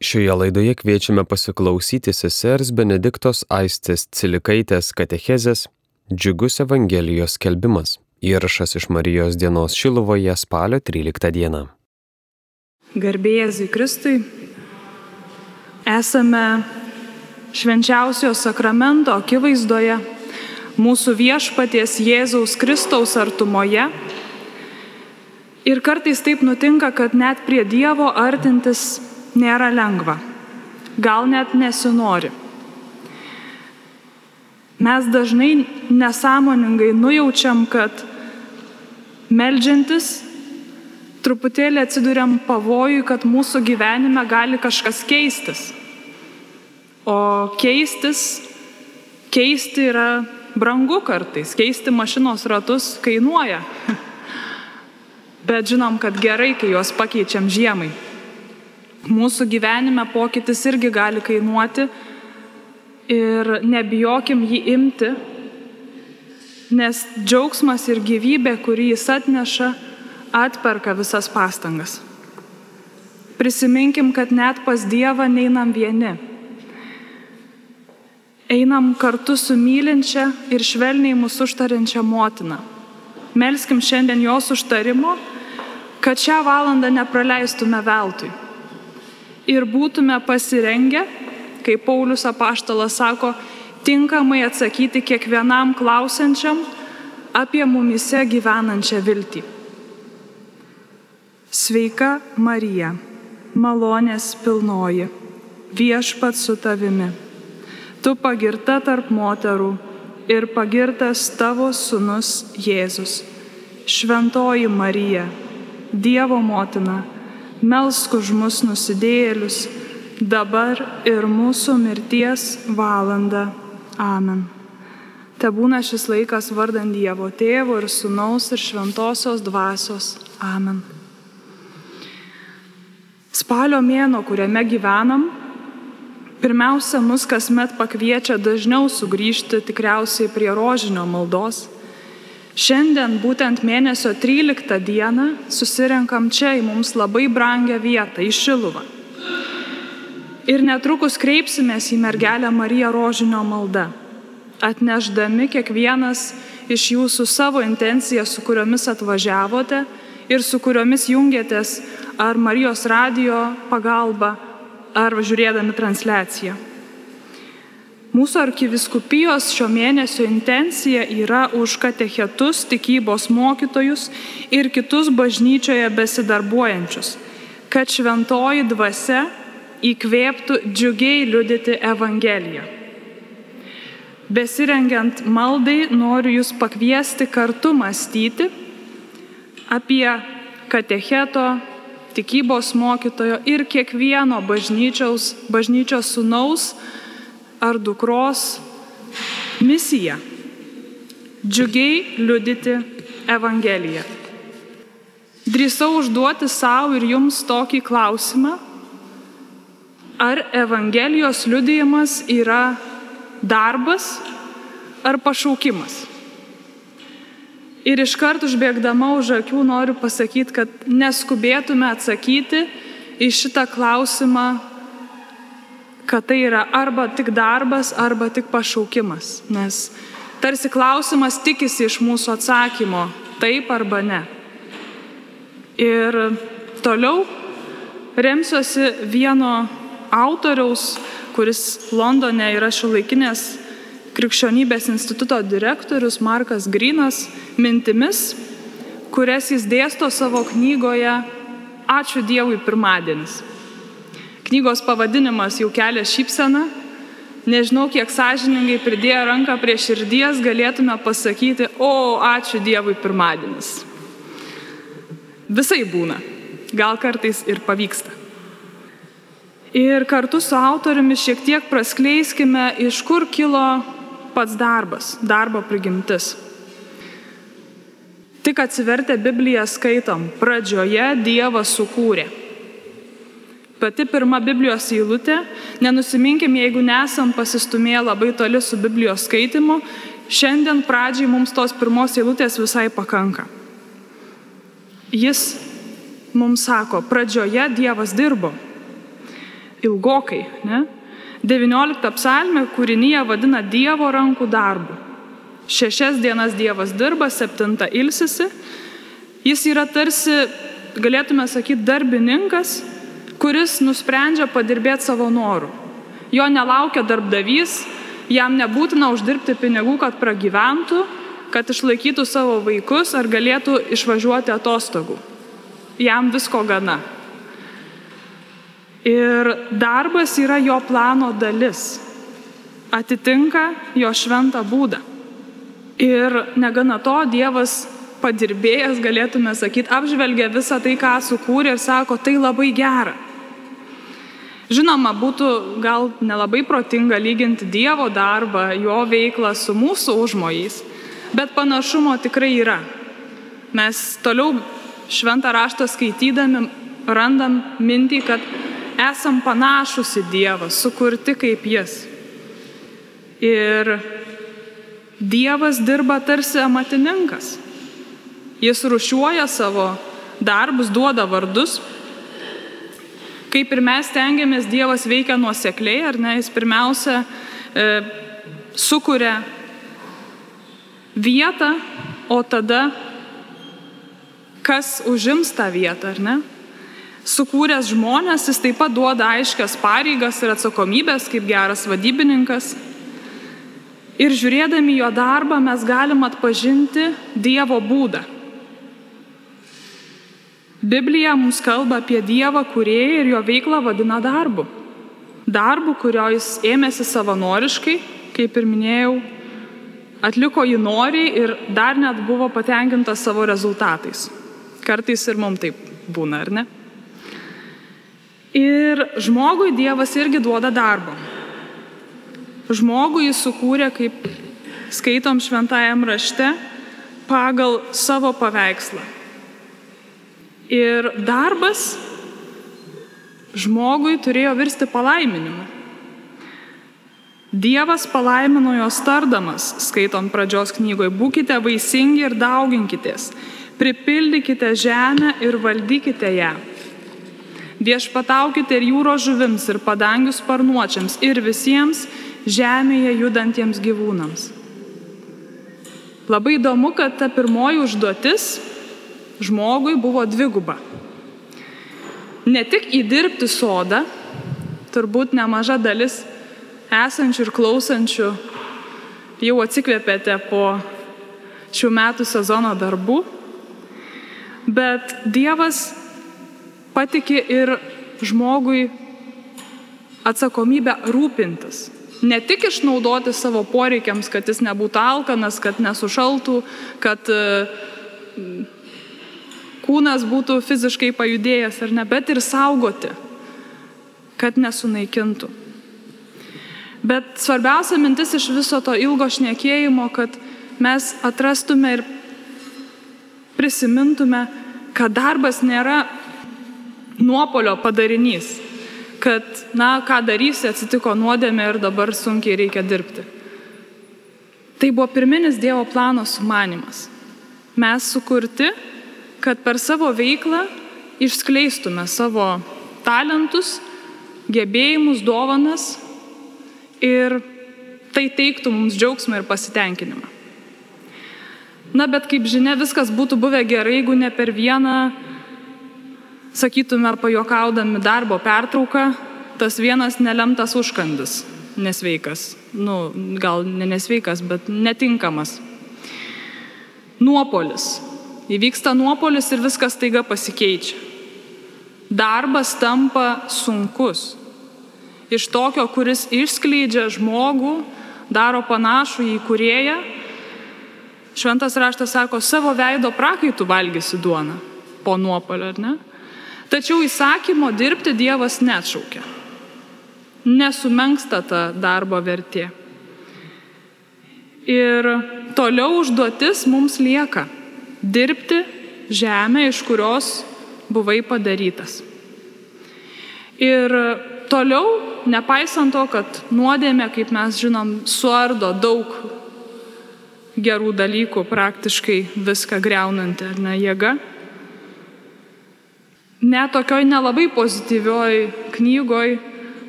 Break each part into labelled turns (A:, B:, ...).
A: Šioje laidoje kviečiame pasiklausyti sesers Benediktos Aistės Cilikaitės katechezės Džiugus Evangelijos skelbimas. Įrašas iš Marijos dienos Šiluvoje spalio 13 dieną.
B: Garbėjai Kristui, esame švenčiausio sakramento akivaizdoje, mūsų viešpaties Jėzaus Kristaus artumoje. Ir kartais taip nutinka, kad net prie Dievo artintis nėra lengva, gal net nesinori. Mes dažnai nesąmoningai nujaučiam, kad melžiantis truputėlį atsiduriam pavojui, kad mūsų gyvenime gali kažkas keistis. O keistis, keisti yra brangu kartais, keisti mašinos ratus kainuoja. Bet žinom, kad gerai, kai juos pakeičiam žiemai. Mūsų gyvenime pokytis irgi gali kainuoti ir nebijokim jį imti, nes džiaugsmas ir gyvybė, kurį jis atneša, atperka visas pastangas. Prisiminkim, kad net pas Dievą neinam vieni. Einam kartu su mylinčia ir švelniai mūsų užtarinčia motina. Melskim šiandien jos užtarimo, kad šią valandą nepraleistume veltui ir būtume pasirengę, kaip Paulius apaštalas sako, tinkamai atsakyti kiekvienam klausiančiam apie mumise gyvenančią viltį. Sveika Marija, malonės pilnoji, viešpat su tavimi. Tu pagirta tarp moterų ir pagirtas tavo sunus Jėzus. Šventoji Marija, Dievo motina melsk už mus nusidėjėlius, dabar ir mūsų mirties valanda. Amen. Te būna šis laikas vardant Dievo Tėvo ir Sūnaus ir Šventosios Dvasios. Amen. Spalio mėno, kuriame gyvenam, pirmiausia, mus kasmet pakviečia dažniau sugrįžti tikriausiai prie rožinio maldos Šiandien, būtent mėnesio 13 dieną, susirenkam čia į mums labai brangią vietą, į Šiluvą. Ir netrukus kreipsimės į mergelę Mariją Rožinio maldą, atneždami kiekvienas iš jūsų savo intenciją, su kuriomis atvažiavote ir su kuriomis jungiatės ar Marijos radio pagalba, ar žiūrėdami transliaciją. Mūsų arkiviskupijos šio mėnesio intencija yra už katechetus, tikybos mokytojus ir kitus bažnyčioje besidarbuojančius, kad šventoji dvasia įkvėptų džiugiai liudyti Evangeliją. Besirengiant maldai noriu Jūs pakviesti kartu mąstyti apie katecheto, tikybos mokytojo ir kiekvieno bažnyčios, bažnyčios sunaus, ar dukros misija - džiugiai liudyti Evangeliją. Drįsau užduoti savo ir jums tokį klausimą, ar Evangelijos liudijimas yra darbas ar pašaukimas. Ir iškart užbėgdama už akių noriu pasakyti, kad neskubėtume atsakyti į šitą klausimą kad tai yra arba tik darbas, arba tik pašaukimas. Nes tarsi klausimas tikisi iš mūsų atsakymo taip arba ne. Ir toliau remsiuosi vieno autoriaus, kuris Londone yra šiuolaikinės krikščionybės instituto direktorius Markas Grinas, mintimis, kurias jis dėsto savo knygoje Ačiū Dievui pirmadienis. Knygos pavadinimas jau kelia šypseną. Nežinau, kiek sąžiningai pridėję ranką prie širdies galėtume pasakyti, o ačiū Dievui pirmadienis. Visai būna. Gal kartais ir pavyksta. Ir kartu su autoriumi šiek tiek praskleiskime, iš kur kilo pats darbas, darbo prigimtis. Tik atsivertę Bibliją skaitom, pradžioje Dievas sukūrė. Pati pirma Biblijos eilutė, nenusiminkim, jeigu nesam pasistumėję labai toli su Biblijos skaitimu, šiandien pradžiai mums tos pirmos eilutės visai pakanka. Jis mums sako, pradžioje Dievas dirbo. ilgokai. Ne? 19 psalmė kūrinyje vadina Dievo rankų darbu. Šešias dienas Dievas dirba, septintą ilsisi. Jis yra tarsi, galėtume sakyti, darbininkas, kuris nusprendžia padirbėti savo norų. Jo nelaukia darbdavys, jam nebūtina uždirbti pinigų, kad pragyventų, kad išlaikytų savo vaikus ar galėtų išvažiuoti atostogų. Jam visko gana. Ir darbas yra jo plano dalis, atitinka jo šventą būdą. Ir negana to, Dievas padirbėjęs, galėtume sakyti, apžvelgia visą tai, ką sukūrė ir sako, tai labai gera. Žinoma, būtų gal nelabai protinga lyginti Dievo darbą, jo veiklą su mūsų užmojais, bet panašumo tikrai yra. Mes toliau šventą raštą skaitydami randam mintį, kad esam panašus į Dievą, sukurti kaip Jis. Ir Dievas dirba tarsi amatininkas. Jis rušiuoja savo darbus, duoda vardus kaip ir mes tengiamės, Dievas veikia nuosekliai, ar ne, jis pirmiausia e, sukuria vietą, o tada kas užims tą vietą, ar ne? Sukūręs žmonės, jis taip pat duoda aiškias pareigas ir atsakomybės kaip geras vadybininkas. Ir žiūrėdami jo darbą mes galim atpažinti Dievo būdą. Biblija mums kalba apie Dievą, kurie ir jo veiklą vadina darbu. Darbu, kurio jis ėmėsi savanoriškai, kaip ir minėjau, atliko jį noriai ir dar net buvo patenkintas savo rezultatais. Kartais ir mums taip būna, ar ne? Ir žmogui Dievas irgi duoda darbo. Žmogui jis sukūrė, kaip skaitom šventajam rašte, pagal savo paveikslą. Ir darbas žmogui turėjo virsti palaiminimu. Dievas palaimino jos tardamas, skaitom pradžios knygoje, būkite vaisingi ir dauginkitės, pripildykite žemę ir valdykite ją. Viešpataukite ir jūros žuvims, ir padangių sparnuočiams, ir visiems žemėje judantiems gyvūnams. Labai įdomu, kad ta pirmoji užduotis žmogui buvo dviguba. Ne tik įdirbti sodą, turbūt nemaža dalis esančių ir klausančių jau atsikvėpėte po šių metų sezono darbų, bet Dievas patikė ir žmogui atsakomybę rūpintis. Ne tik išnaudoti savo poreikiams, kad jis nebūtų alkanas, kad nesušaltų, kad kūnas būtų fiziškai pajudėjęs ar ne, bet ir saugoti, kad nesunaikintų. Bet svarbiausia mintis iš viso to ilgo šnekėjimo, kad mes atrastume ir prisimintume, kad darbas nėra nuopolio padarinys, kad, na, ką darysi, atsitiko nuodėmė ir dabar sunkiai reikia dirbti. Tai buvo pirminis Dievo plano sumanimas. Mes sukurti kad per savo veiklą išskleistume savo talentus, gebėjimus, dovanas ir tai teiktų mums džiaugsmą ir pasitenkinimą. Na, bet kaip žinia, viskas būtų buvę gerai, jeigu ne per vieną, sakytume, pajokaudami darbo pertrauką, tas vienas nelemtas užkandis nesveikas. Nu, gal ne nesveikas, bet netinkamas. Nuopolis Įvyksta nuopolis ir viskas taiga pasikeičia. Darbas tampa sunkus. Iš tokio, kuris išskleidžia žmogų, daro panašų į kurėją, šventas raštas sako, savo veido prakaitų valgysi duoną po nuopolio, ar ne? Tačiau įsakymo dirbti Dievas neatšaukia. Nesumenksta ta darbo vertė. Ir toliau užduotis mums lieka dirbti žemę, iš kurios buvai padarytas. Ir toliau, nepaisant to, kad nuodėmė, kaip mes žinom, suardo daug gerų dalykų, praktiškai viską greunanti ar ne jėga, net tokioj nelabai pozityvioj knygoj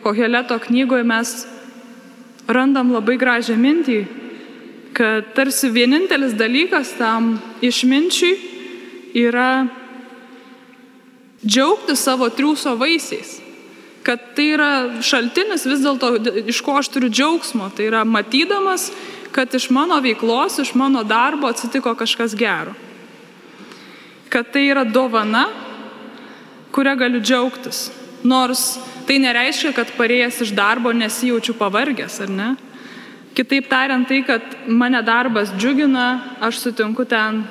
B: Koheleto knygoje mes randam labai gražią mintį, kad tarsi vienintelis dalykas tam išminčiui yra džiaugti savo triūso vaisiais. Kad tai yra šaltinis vis dėlto, iš ko aš turiu džiaugsmo. Tai yra matydamas, kad iš mano veiklos, iš mano darbo atsitiko kažkas gero. Kad tai yra dovana, kurią galiu džiaugtis. Nors tai nereiškia, kad parėjęs iš darbo nesijaučiu pavargęs, ar ne? Kitaip tariant, tai, kad mane darbas džiugina, aš sutinku ten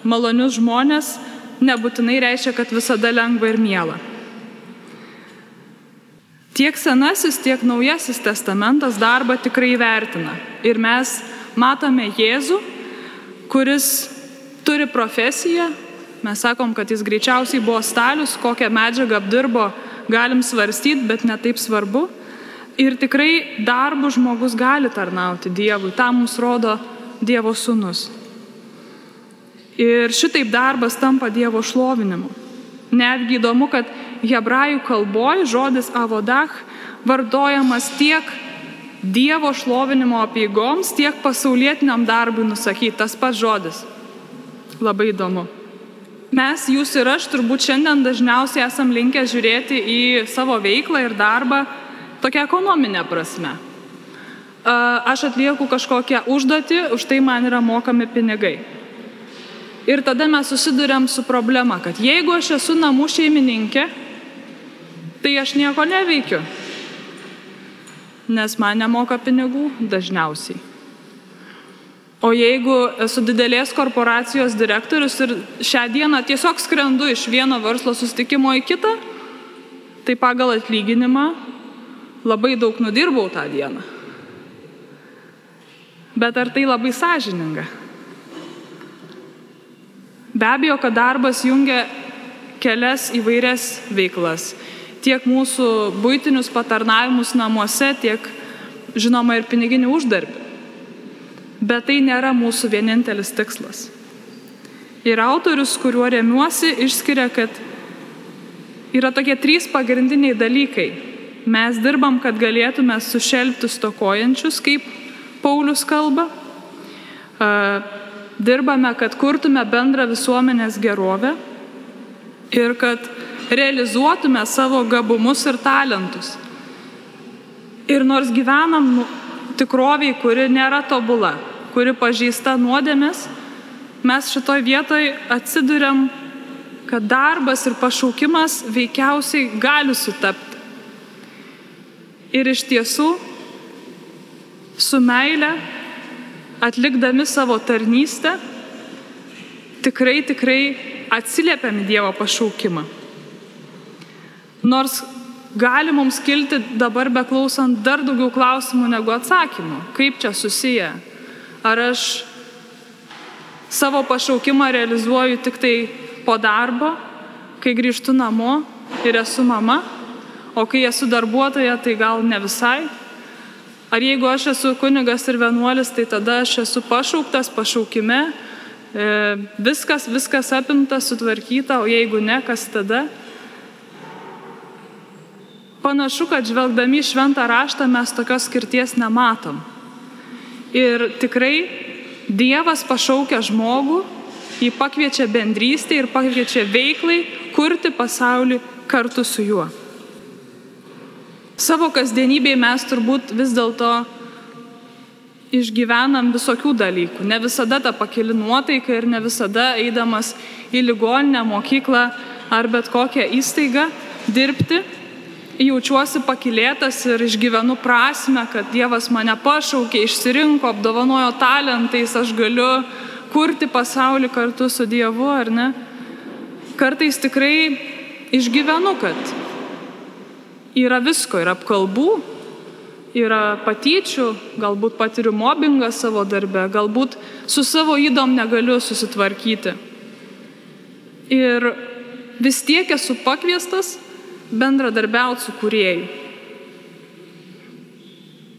B: malonius žmonės, nebūtinai reiškia, kad visada lengva ir miela. Tiek senasis, tiek naujasis testamentas darbą tikrai vertina. Ir mes matome Jėzų, kuris turi profesiją, mes sakom, kad jis greičiausiai buvo stalius, kokią medžiagą apdirbo, galim svarstyti, bet netaip svarbu. Ir tikrai darbų žmogus gali tarnauti Dievui, tą mums rodo Dievo sūnus. Ir šitaip darbas tampa Dievo šlovinimu. Netgi įdomu, kad hebrajų kalboje žodis avodach vardojamas tiek Dievo šlovinimo apieigoms, tiek pasaulietiniam darbui nusakyti tas pats žodis. Labai įdomu. Mes, jūs ir aš, turbūt šiandien dažniausiai esam linkę žiūrėti į savo veiklą ir darbą tokia ekonominė prasme. Aš atlieku kažkokią užduotį, už tai man yra mokami pinigai. Ir tada mes susidurėm su problema, kad jeigu aš esu namų šeimininkė, tai aš nieko neveikiu, nes man nemoka pinigų dažniausiai. O jeigu esu didelės korporacijos direktorius ir šią dieną tiesiog skrendu iš vieno verslo sustikimo į kitą, tai pagal atlyginimą labai daug nudirbau tą dieną. Bet ar tai labai sąžininga? Be abejo, kad darbas jungia kelias įvairias veiklas. Tiek mūsų būtinius patarnavimus namuose, tiek žinoma ir piniginį uždarbį. Bet tai nėra mūsų vienintelis tikslas. Ir autorius, kuriuo remiuosi, išskiria, kad yra tokie trys pagrindiniai dalykai. Mes dirbam, kad galėtume sušelbti stokojančius, kaip Paulius kalba dirbame, kad kurtume bendrą visuomenės gerovę ir kad realizuotume savo gabumus ir talentus. Ir nors gyvenam tikroviai, kuri nėra tobula, kuri pažįsta nuodėmės, mes šitoj vietoj atsiduriam, kad darbas ir pašaukimas veikiausiai gali sutapti. Ir iš tiesų, su meile atlikdami savo tarnystę, tikrai, tikrai atsiliepiam į Dievo pašaukimą. Nors gali mums kilti dabar beklausant dar daugiau klausimų negu atsakymų. Kaip čia susiję? Ar aš savo pašaukimą realizuoju tik tai po darbo, kai grįžtu namo ir esu mama, o kai esu darbuotoja, tai gal ne visai? Ar jeigu aš esu kunigas ir vienuolis, tai tada aš esu pašauktas, pašaukime, e, viskas, viskas apimta, sutvarkyta, o jeigu ne, kas tada? Panašu, kad žvelgdami šventą raštą mes tokios skirties nematom. Ir tikrai Dievas pašaukia žmogų, jį pakviečia bendrystę ir pakviečia veiklai kurti pasaulį kartu su juo. Savo kasdienybėje mes turbūt vis dėlto išgyvenam visokių dalykų. Ne visada ta pakeli nuotaika ir ne visada eidamas į ligoninę, mokyklą ar bet kokią įstaigą dirbti, jaučiuosi pakilėtas ir išgyvenu prasme, kad Dievas mane pašaukė, išsirinko, apdovanojo talentais, aš galiu kurti pasaulį kartu su Dievu, ar ne? Kartais tikrai išgyvenu, kad yra visko, yra apkalbų, yra patyčių, galbūt patiriu mobbingą savo darbę, galbūt su savo įdom negaliu susitvarkyti. Ir vis tiek esu pakviestas bendradarbiauti su kuriejai.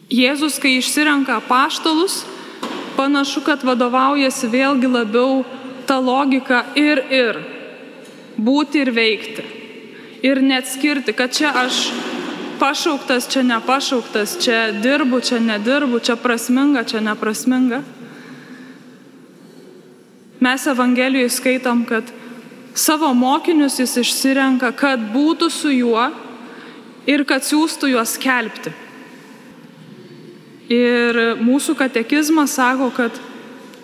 B: Jėzus, kai išsirenka paštalus, panašu, kad vadovaujasi vėlgi labiau tą logiką ir ir būti ir veikti ir neatskirti, kad čia aš pašauktas, čia nepašauktas, čia dirbu, čia nedirbu, čia prasminga, čia neprasminga. Mes Evangelijoje skaitom, kad savo mokinius jis išsirenka, kad būtų su juo ir kad siūstų juos skelbti. Ir mūsų katekizmas sako, kad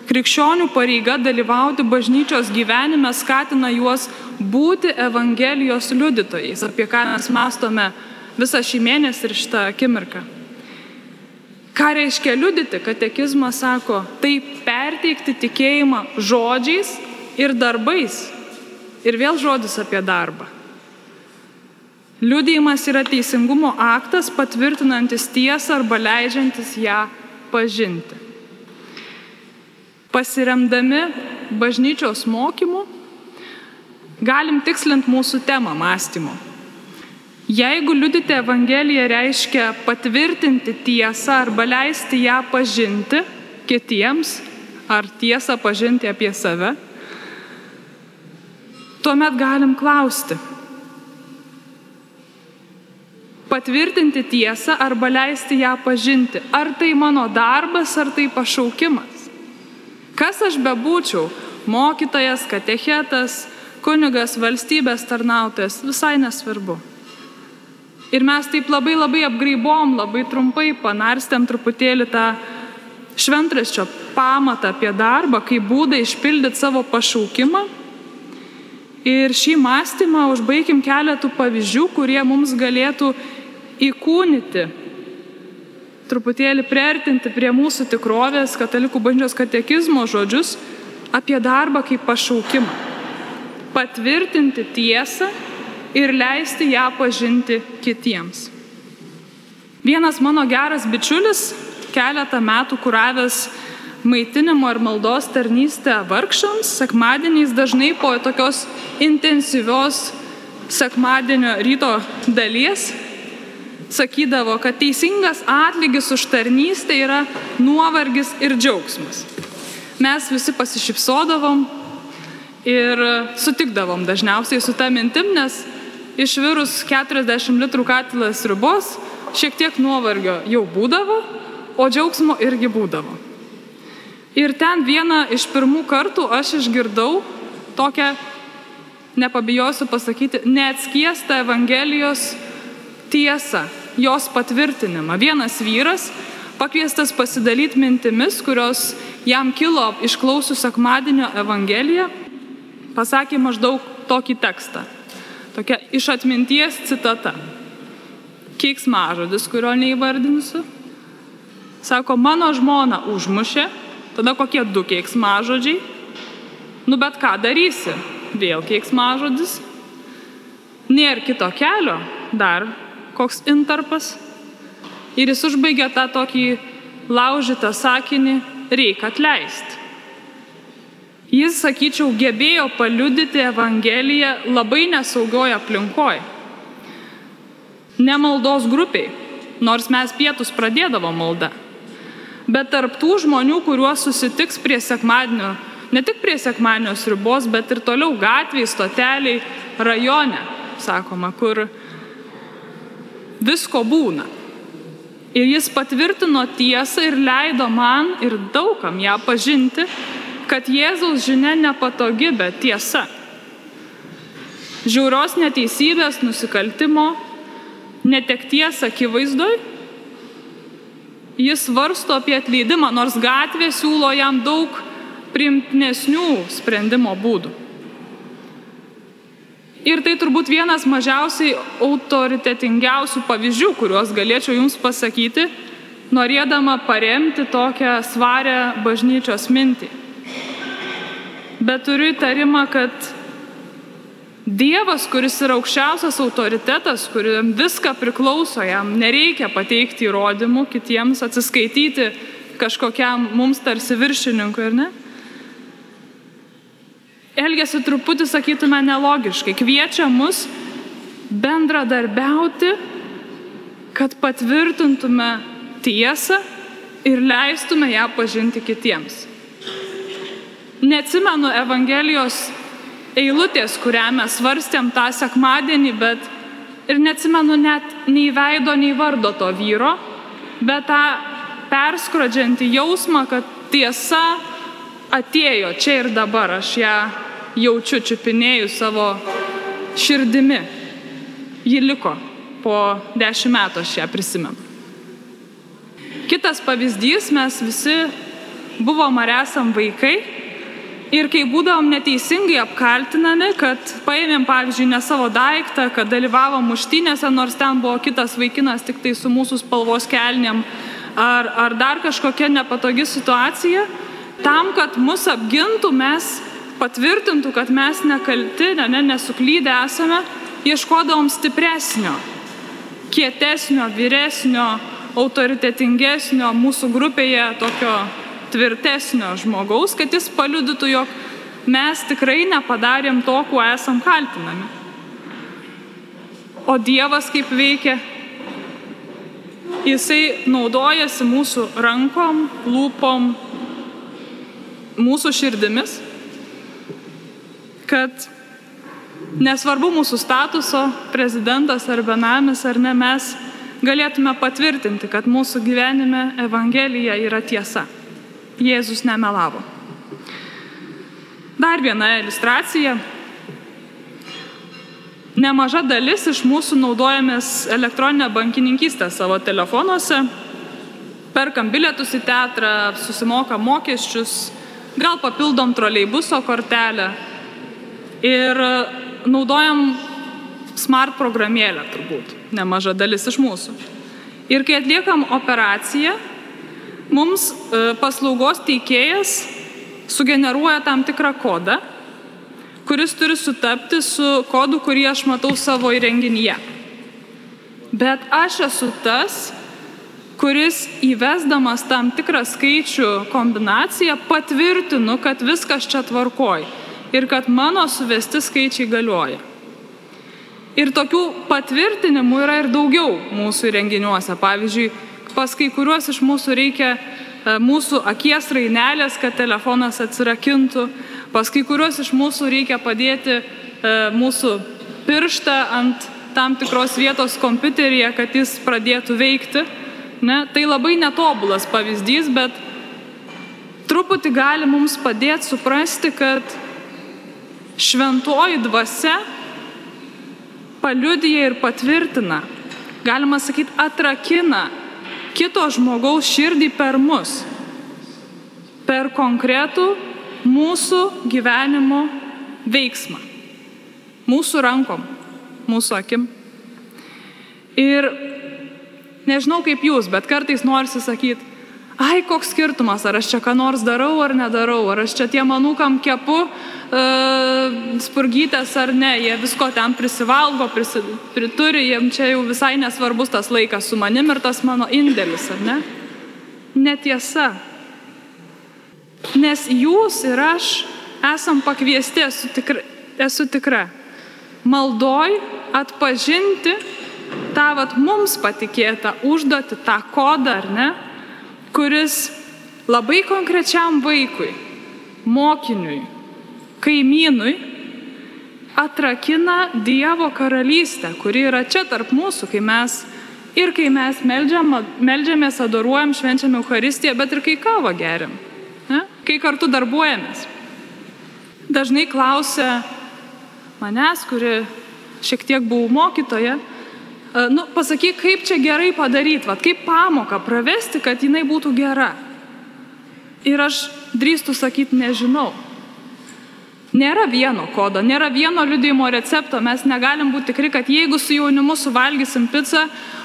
B: krikščionių pareiga dalyvauti bažnyčios gyvenime skatina juos būti Evangelijos liudytojais, apie ką mes mastome visą šį mėnesį ir šitą akimirką. Ką reiškia liudyti? Katekizmas sako, tai perteikti tikėjimą žodžiais ir darbais. Ir vėl žodis apie darbą. Liudėjimas yra teisingumo aktas patvirtinantis tiesą arba leidžiantis ją pažinti. Pasiremdami bažnyčios mokymu, galim tikslinti mūsų temą mąstymo. Jeigu liudyti Evangeliją reiškia patvirtinti tiesą arba leisti ją pažinti kitiems, ar tiesą pažinti apie save, tuomet galim klausti. Patvirtinti tiesą arba leisti ją pažinti. Ar tai mano darbas, ar tai pašaukimas. Kas aš bebūčiau - mokytojas, katechetas, kunigas, valstybės tarnautojas - visai nesvarbu. Ir mes taip labai labai apgraibom, labai trumpai panarstėm truputėlį tą šventraščio pamatą apie darbą, kaip būdą išpildyti savo pašaukimą. Ir šį mąstymą užbaigim keletų pavyzdžių, kurie mums galėtų įkūnyti, truputėlį priartinti prie mūsų tikrovės katalikų bažnyčios katekizmo žodžius apie darbą kaip pašaukimą. Patvirtinti tiesą ir leisti ją pažinti kitiems. Vienas mano geras bičiulis, keletą metų kuravęs maitinimo ir maldos tarnystę vargšams, sekmadieniais dažnai po tokios intensyvios sekmadienio ryto dalies sakydavo, kad teisingas atlygis už tarnystę yra nuovargis ir džiaugsmas. Mes visi pasišypsodavom ir sutikdavom dažniausiai su tą mintim, nes išvirus 40 litrų katilas ribos, šiek tiek nuovargio jau būdavo, o džiaugsmo irgi būdavo. Ir ten vieną iš pirmų kartų aš išgirdau tokią, nepabijosiu pasakyti, neatskiestą Evangelijos tiesą, jos patvirtinimą. Vienas vyras, pakviestas pasidalyti mintimis, kurios jam kilo išklausius sekmadienio Evangeliją, pasakė maždaug tokį tekstą. Tokia iš atminties citata. Keiksmažodis, kurio neįvardinsiu. Sako, mano žmona užmušė, tada kokie du keiksmažodžiai. Nu bet ką darysi? Vėl keiksmažodis. Nėra kito kelio, dar koks intarpas. Ir jis užbaigė tą tokį laužytą sakinį, reikia atleisti. Jis, sakyčiau, gebėjo paliudyti Evangeliją labai nesaugioje aplinkoje. Ne maldos grupiai, nors mes pietus pradėdavo maldą. Bet tarp tų žmonių, kuriuos susitiks prie sekmadienio, ne tik prie sekmadienio ribos, bet ir toliau gatvėje, stoteliai, rajone, sakoma, kur visko būna. Ir jis patvirtino tiesą ir leido man ir daugam ją pažinti kad Jėzaus žinia nepatogi, bet tiesa. Žiaurios neteisybės, nusikaltimo, netekties akivaizdoj, jis varsto apie atleidimą, nors gatvė siūlo jam daug primtnesnių sprendimo būdų. Ir tai turbūt vienas mažiausiai autoritetingiausių pavyzdžių, kuriuos galėčiau jums pasakyti, norėdama paremti tokią svarę bažnyčios mintį bet turiu įtarimą, kad Dievas, kuris yra aukščiausias autoritetas, kuriam viską priklauso, jam nereikia pateikti įrodymų kitiems, atsiskaityti kažkokiam mums tarsi viršininkui, ar ne? Elgesi truputį, sakytume, nelogiškai. Kviečia mus bendradarbiauti, kad patvirtintume tiesą ir leistume ją pažinti kitiems. Neatsimenu Evangelijos eilutės, kurią mes svarstėm tą sekmadienį, bet ir neatsimenu net nei veido, nei vardo to vyro, bet tą perskrodžiantį jausmą, kad tiesa atėjo čia ir dabar, aš ją jaučiu čiupinėjų savo širdimi. Ji liko, po dešimt metų aš ją prisimenu. Kitas pavyzdys, mes visi buvom ar esam vaikai ir kai būdavom neteisingai apkaltinami, kad paėmėm, pavyzdžiui, ne savo daiktą, kad dalyvavom muštynėse, nors ten buvo kitas vaikinas tik tai su mūsų spalvos kelniam, ar, ar dar kažkokia nepatogi situacija, tam, kad mus apgintų, mes patvirtintų, kad mes nekalti, ne, ne, nesuklydę esame, ieškodavom stipresnio, kietesnio, vyresnio, autoritetingesnio mūsų grupėje tokio tvirtesnio žmogaus, kad jis paliudytų, jog mes tikrai nepadarėm to, kuo esam kaltinami. O Dievas kaip veikia? Jisai naudojasi mūsų rankom, lūpom, mūsų širdimis, kad nesvarbu mūsų statuso, prezidentas ar benamis ar ne, mes galėtume patvirtinti, kad mūsų gyvenime Evangelija yra tiesa. Jėzus nemelavo. Dar viena iliustracija. Nemaža dalis iš mūsų naudojamės elektroninę bankininkystę savo telefonuose, perkam bilietus į teatrą, susimokam mokesčius, gal papildom troleibuso kortelę ir naudojam smart programėlę turbūt, nemaža dalis iš mūsų. Ir kai atliekam operaciją, mums paslaugos teikėjas sugeneruoja tam tikrą kodą, kuris turi sutapti su kodu, kurį aš matau savo įrenginyje. Bet aš esu tas, kuris įvesdamas tam tikrą skaičių kombinaciją patvirtinu, kad viskas čia tvarkoj ir kad mano suvesti skaičiai galioja. Ir tokių patvirtinimų yra ir daugiau mūsų renginiuose. Pavyzdžiui, pas kai kuriuos iš mūsų reikia mūsų akies rainelės, kad telefonas atsirakintų, pas kai kuriuos iš mūsų reikia padėti mūsų pirštą ant tam tikros vietos kompiuteryje, kad jis pradėtų veikti. Ne? Tai labai netobulas pavyzdys, bet truputį gali mums padėti suprasti, kad šventoji dvasia paliudyja ir patvirtina, galima sakyti, atrakina kito žmogaus širdį per mus, per konkretų mūsų gyvenimo veiksmą, mūsų rankom, mūsų akim. Ir nežinau kaip jūs, bet kartais norisi sakyti, ai koks skirtumas, ar aš čia ką nors darau ar nedarau, ar aš čia tiem anūkam kepu uh, spurgytės ar ne, jie visko ten prisivalgo, prisi, prituri, jiem čia jau visai nesvarbus tas laikas su manim ir tas mano indėlis, ar ne? Netiesa. Nes jūs ir aš esam pakviesti, esu tikra, esu tikra maldoj atpažinti tą vat, mums patikėtą užduotį, tą kodą, ar ne, kuris labai konkrečiam vaikui, mokiniui, kaimynui atrakina Dievo karalystę, kuri yra čia tarp mūsų, kai mes ir kai mes meldžiam, meldžiamės, adoruojam, švenčiam Euharistiją, bet ir kai kavą geriam, ne? kai kartu darbuojamės. Dažnai klausia manęs, kuri šiek tiek buvau mokytoja, nu, pasakyk, kaip čia gerai padaryti, va, kaip pamoką pravesti, kad jinai būtų gera. Ir aš drįstu sakyti, nežinau. Nėra vieno kodo, nėra vieno liudijimo recepto, mes negalim būti tikri, kad jeigu su jaunimu suvalgysim pizzą,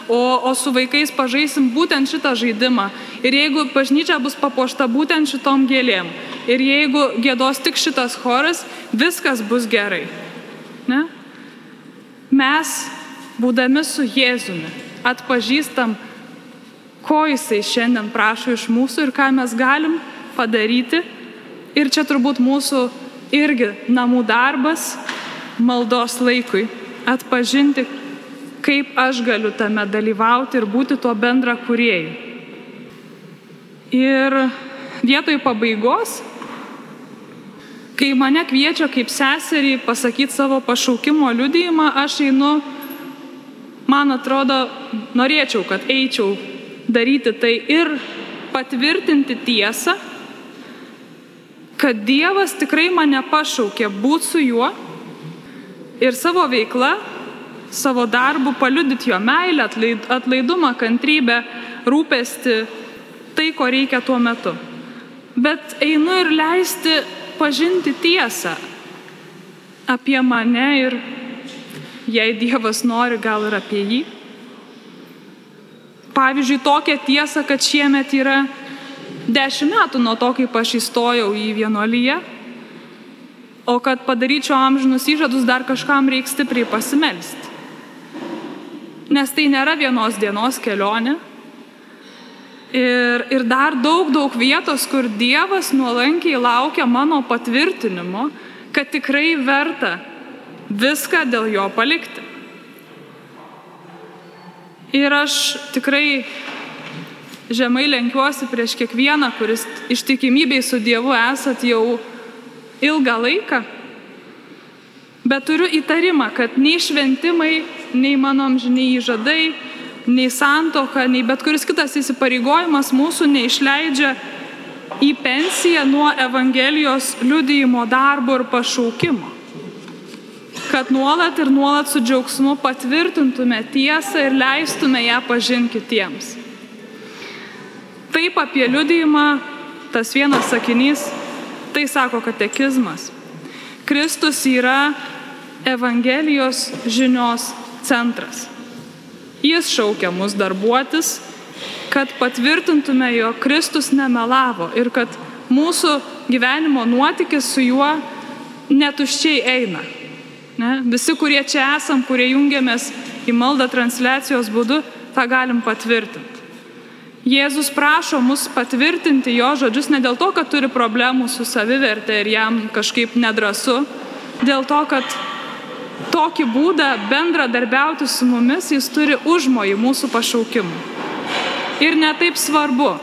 B: o, o su vaikais pažaisim būtent šitą žaidimą, ir jeigu bažnyčia bus papuošta būtent šitom gėlėm, ir jeigu gėdos tik šitas choras, viskas bus gerai. Ne? Mes, būdami su Jėzumi, atpažįstam, ko jisai šiandien prašo iš mūsų ir ką mes galim padaryti. Ir čia turbūt mūsų irgi namų darbas maldos laikui - atpažinti, kaip aš galiu tame dalyvauti ir būti tuo bendra kuriejai. Ir vietoj pabaigos, kai mane kviečia kaip seserį pasakyti savo pašaukimo liudijimą, aš einu man atrodo, norėčiau, kad eičiau daryti tai ir patvirtinti tiesą, kad Dievas tikrai mane pašaukė būti su juo ir savo veikla, savo darbu paliudyti jo meilę, atlaidumą, kantrybę, rūpesti, tai, ko reikia tuo metu. Bet einu ir leisti pažinti tiesą apie mane ir jei Dievas nori, gal ir apie jį. Pavyzdžiui, tokia tiesa, kad šiemet yra dešimt metų nuo to, kaip aš įstojau į vienuolyje, o kad padaryčiau amžinus įžadus, dar kažkam reikia stipriai pasimelsti. Nes tai nėra vienos dienos kelionė. Ir, ir dar daug, daug vietos, kur Dievas nuolankiai laukia mano patvirtinimo, kad tikrai verta viską dėl jo palikti. Ir aš tikrai žemai lenkiuosi prieš kiekvieną, kuris ištikimybei su Dievu esat jau ilgą laiką. Bet turiu įtarimą, kad nei šventimai, nei mano amžiniai įžadai, nei santoka, nei bet kuris kitas įsipareigojimas mūsų neišleidžia į pensiją nuo Evangelijos liudijimo darbo ir pašaukimo kad nuolat ir nuolat su džiaugsmu patvirtintume tiesą ir leistume ją pažinti kitiems. Taip apie liudijimą tas vienas sakinys, tai sako katekizmas. Kristus yra Evangelijos žinios centras. Jis šaukia mus darbuotis, kad patvirtintume, jog Kristus nemelavo ir kad mūsų gyvenimo nuotykis su juo netuščiai eina Ne? Visi, kurie čia esam, kurie jungiamės į maldą transliacijos būdu, tą galim patvirtinti. Jėzus prašo mus patvirtinti jo žodžius ne dėl to, kad turi problemų su savivertė ir jam kažkaip nedrasu, dėl to, kad tokį būdą bendradarbiauti su mumis jis turi užmojį mūsų pašaukimų. Ir netaip svarbu,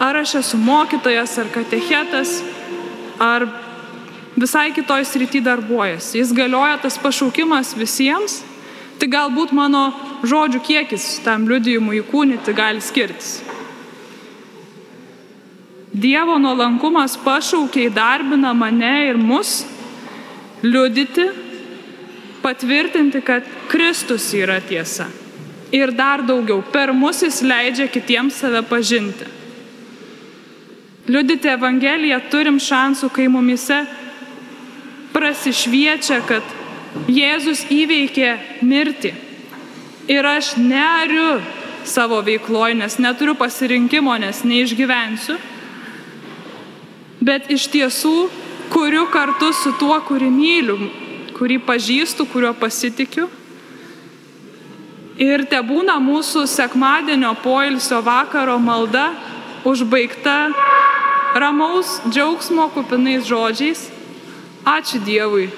B: ar aš esu mokytojas, ar katechetas, ar visai kitoj srity darbuojasi. Jis galioja tas pašaukimas visiems, tai galbūt mano žodžių kiekis tam liudijimui įkūnyti gali skirtis. Dievo nuolankumas pašaukia įdarbina mane ir mus liudyti, patvirtinti, kad Kristus yra tiesa. Ir dar daugiau, per mus jis leidžia kitiems save pažinti. Liudyti Evangeliją turim šansų, kai mumise prasišviečia, kad Jėzus įveikė mirtį. Ir aš neriu savo veikloje, nes neturiu pasirinkimo, nes neišgyvensiu. Bet iš tiesų kuriu kartu su tuo, kurį myliu, kurį pažįstu, kuriuo pasitikiu. Ir te būna mūsų sekmadienio poilsio vakaro malda užbaigta ramaus džiaugsmo kupinais žodžiais Ačiū Dievui,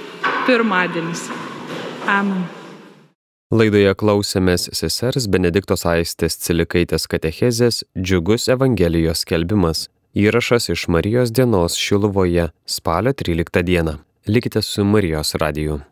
B: pirmadienis. Amen.
A: Laidoje klausėmės sesers Benediktos Aistės Cilikaitės katechezės Džiugus Evangelijos skelbimas. Įrašas iš Marijos dienos Šiluvoje spalio 13 dieną. Likite su Marijos radiju.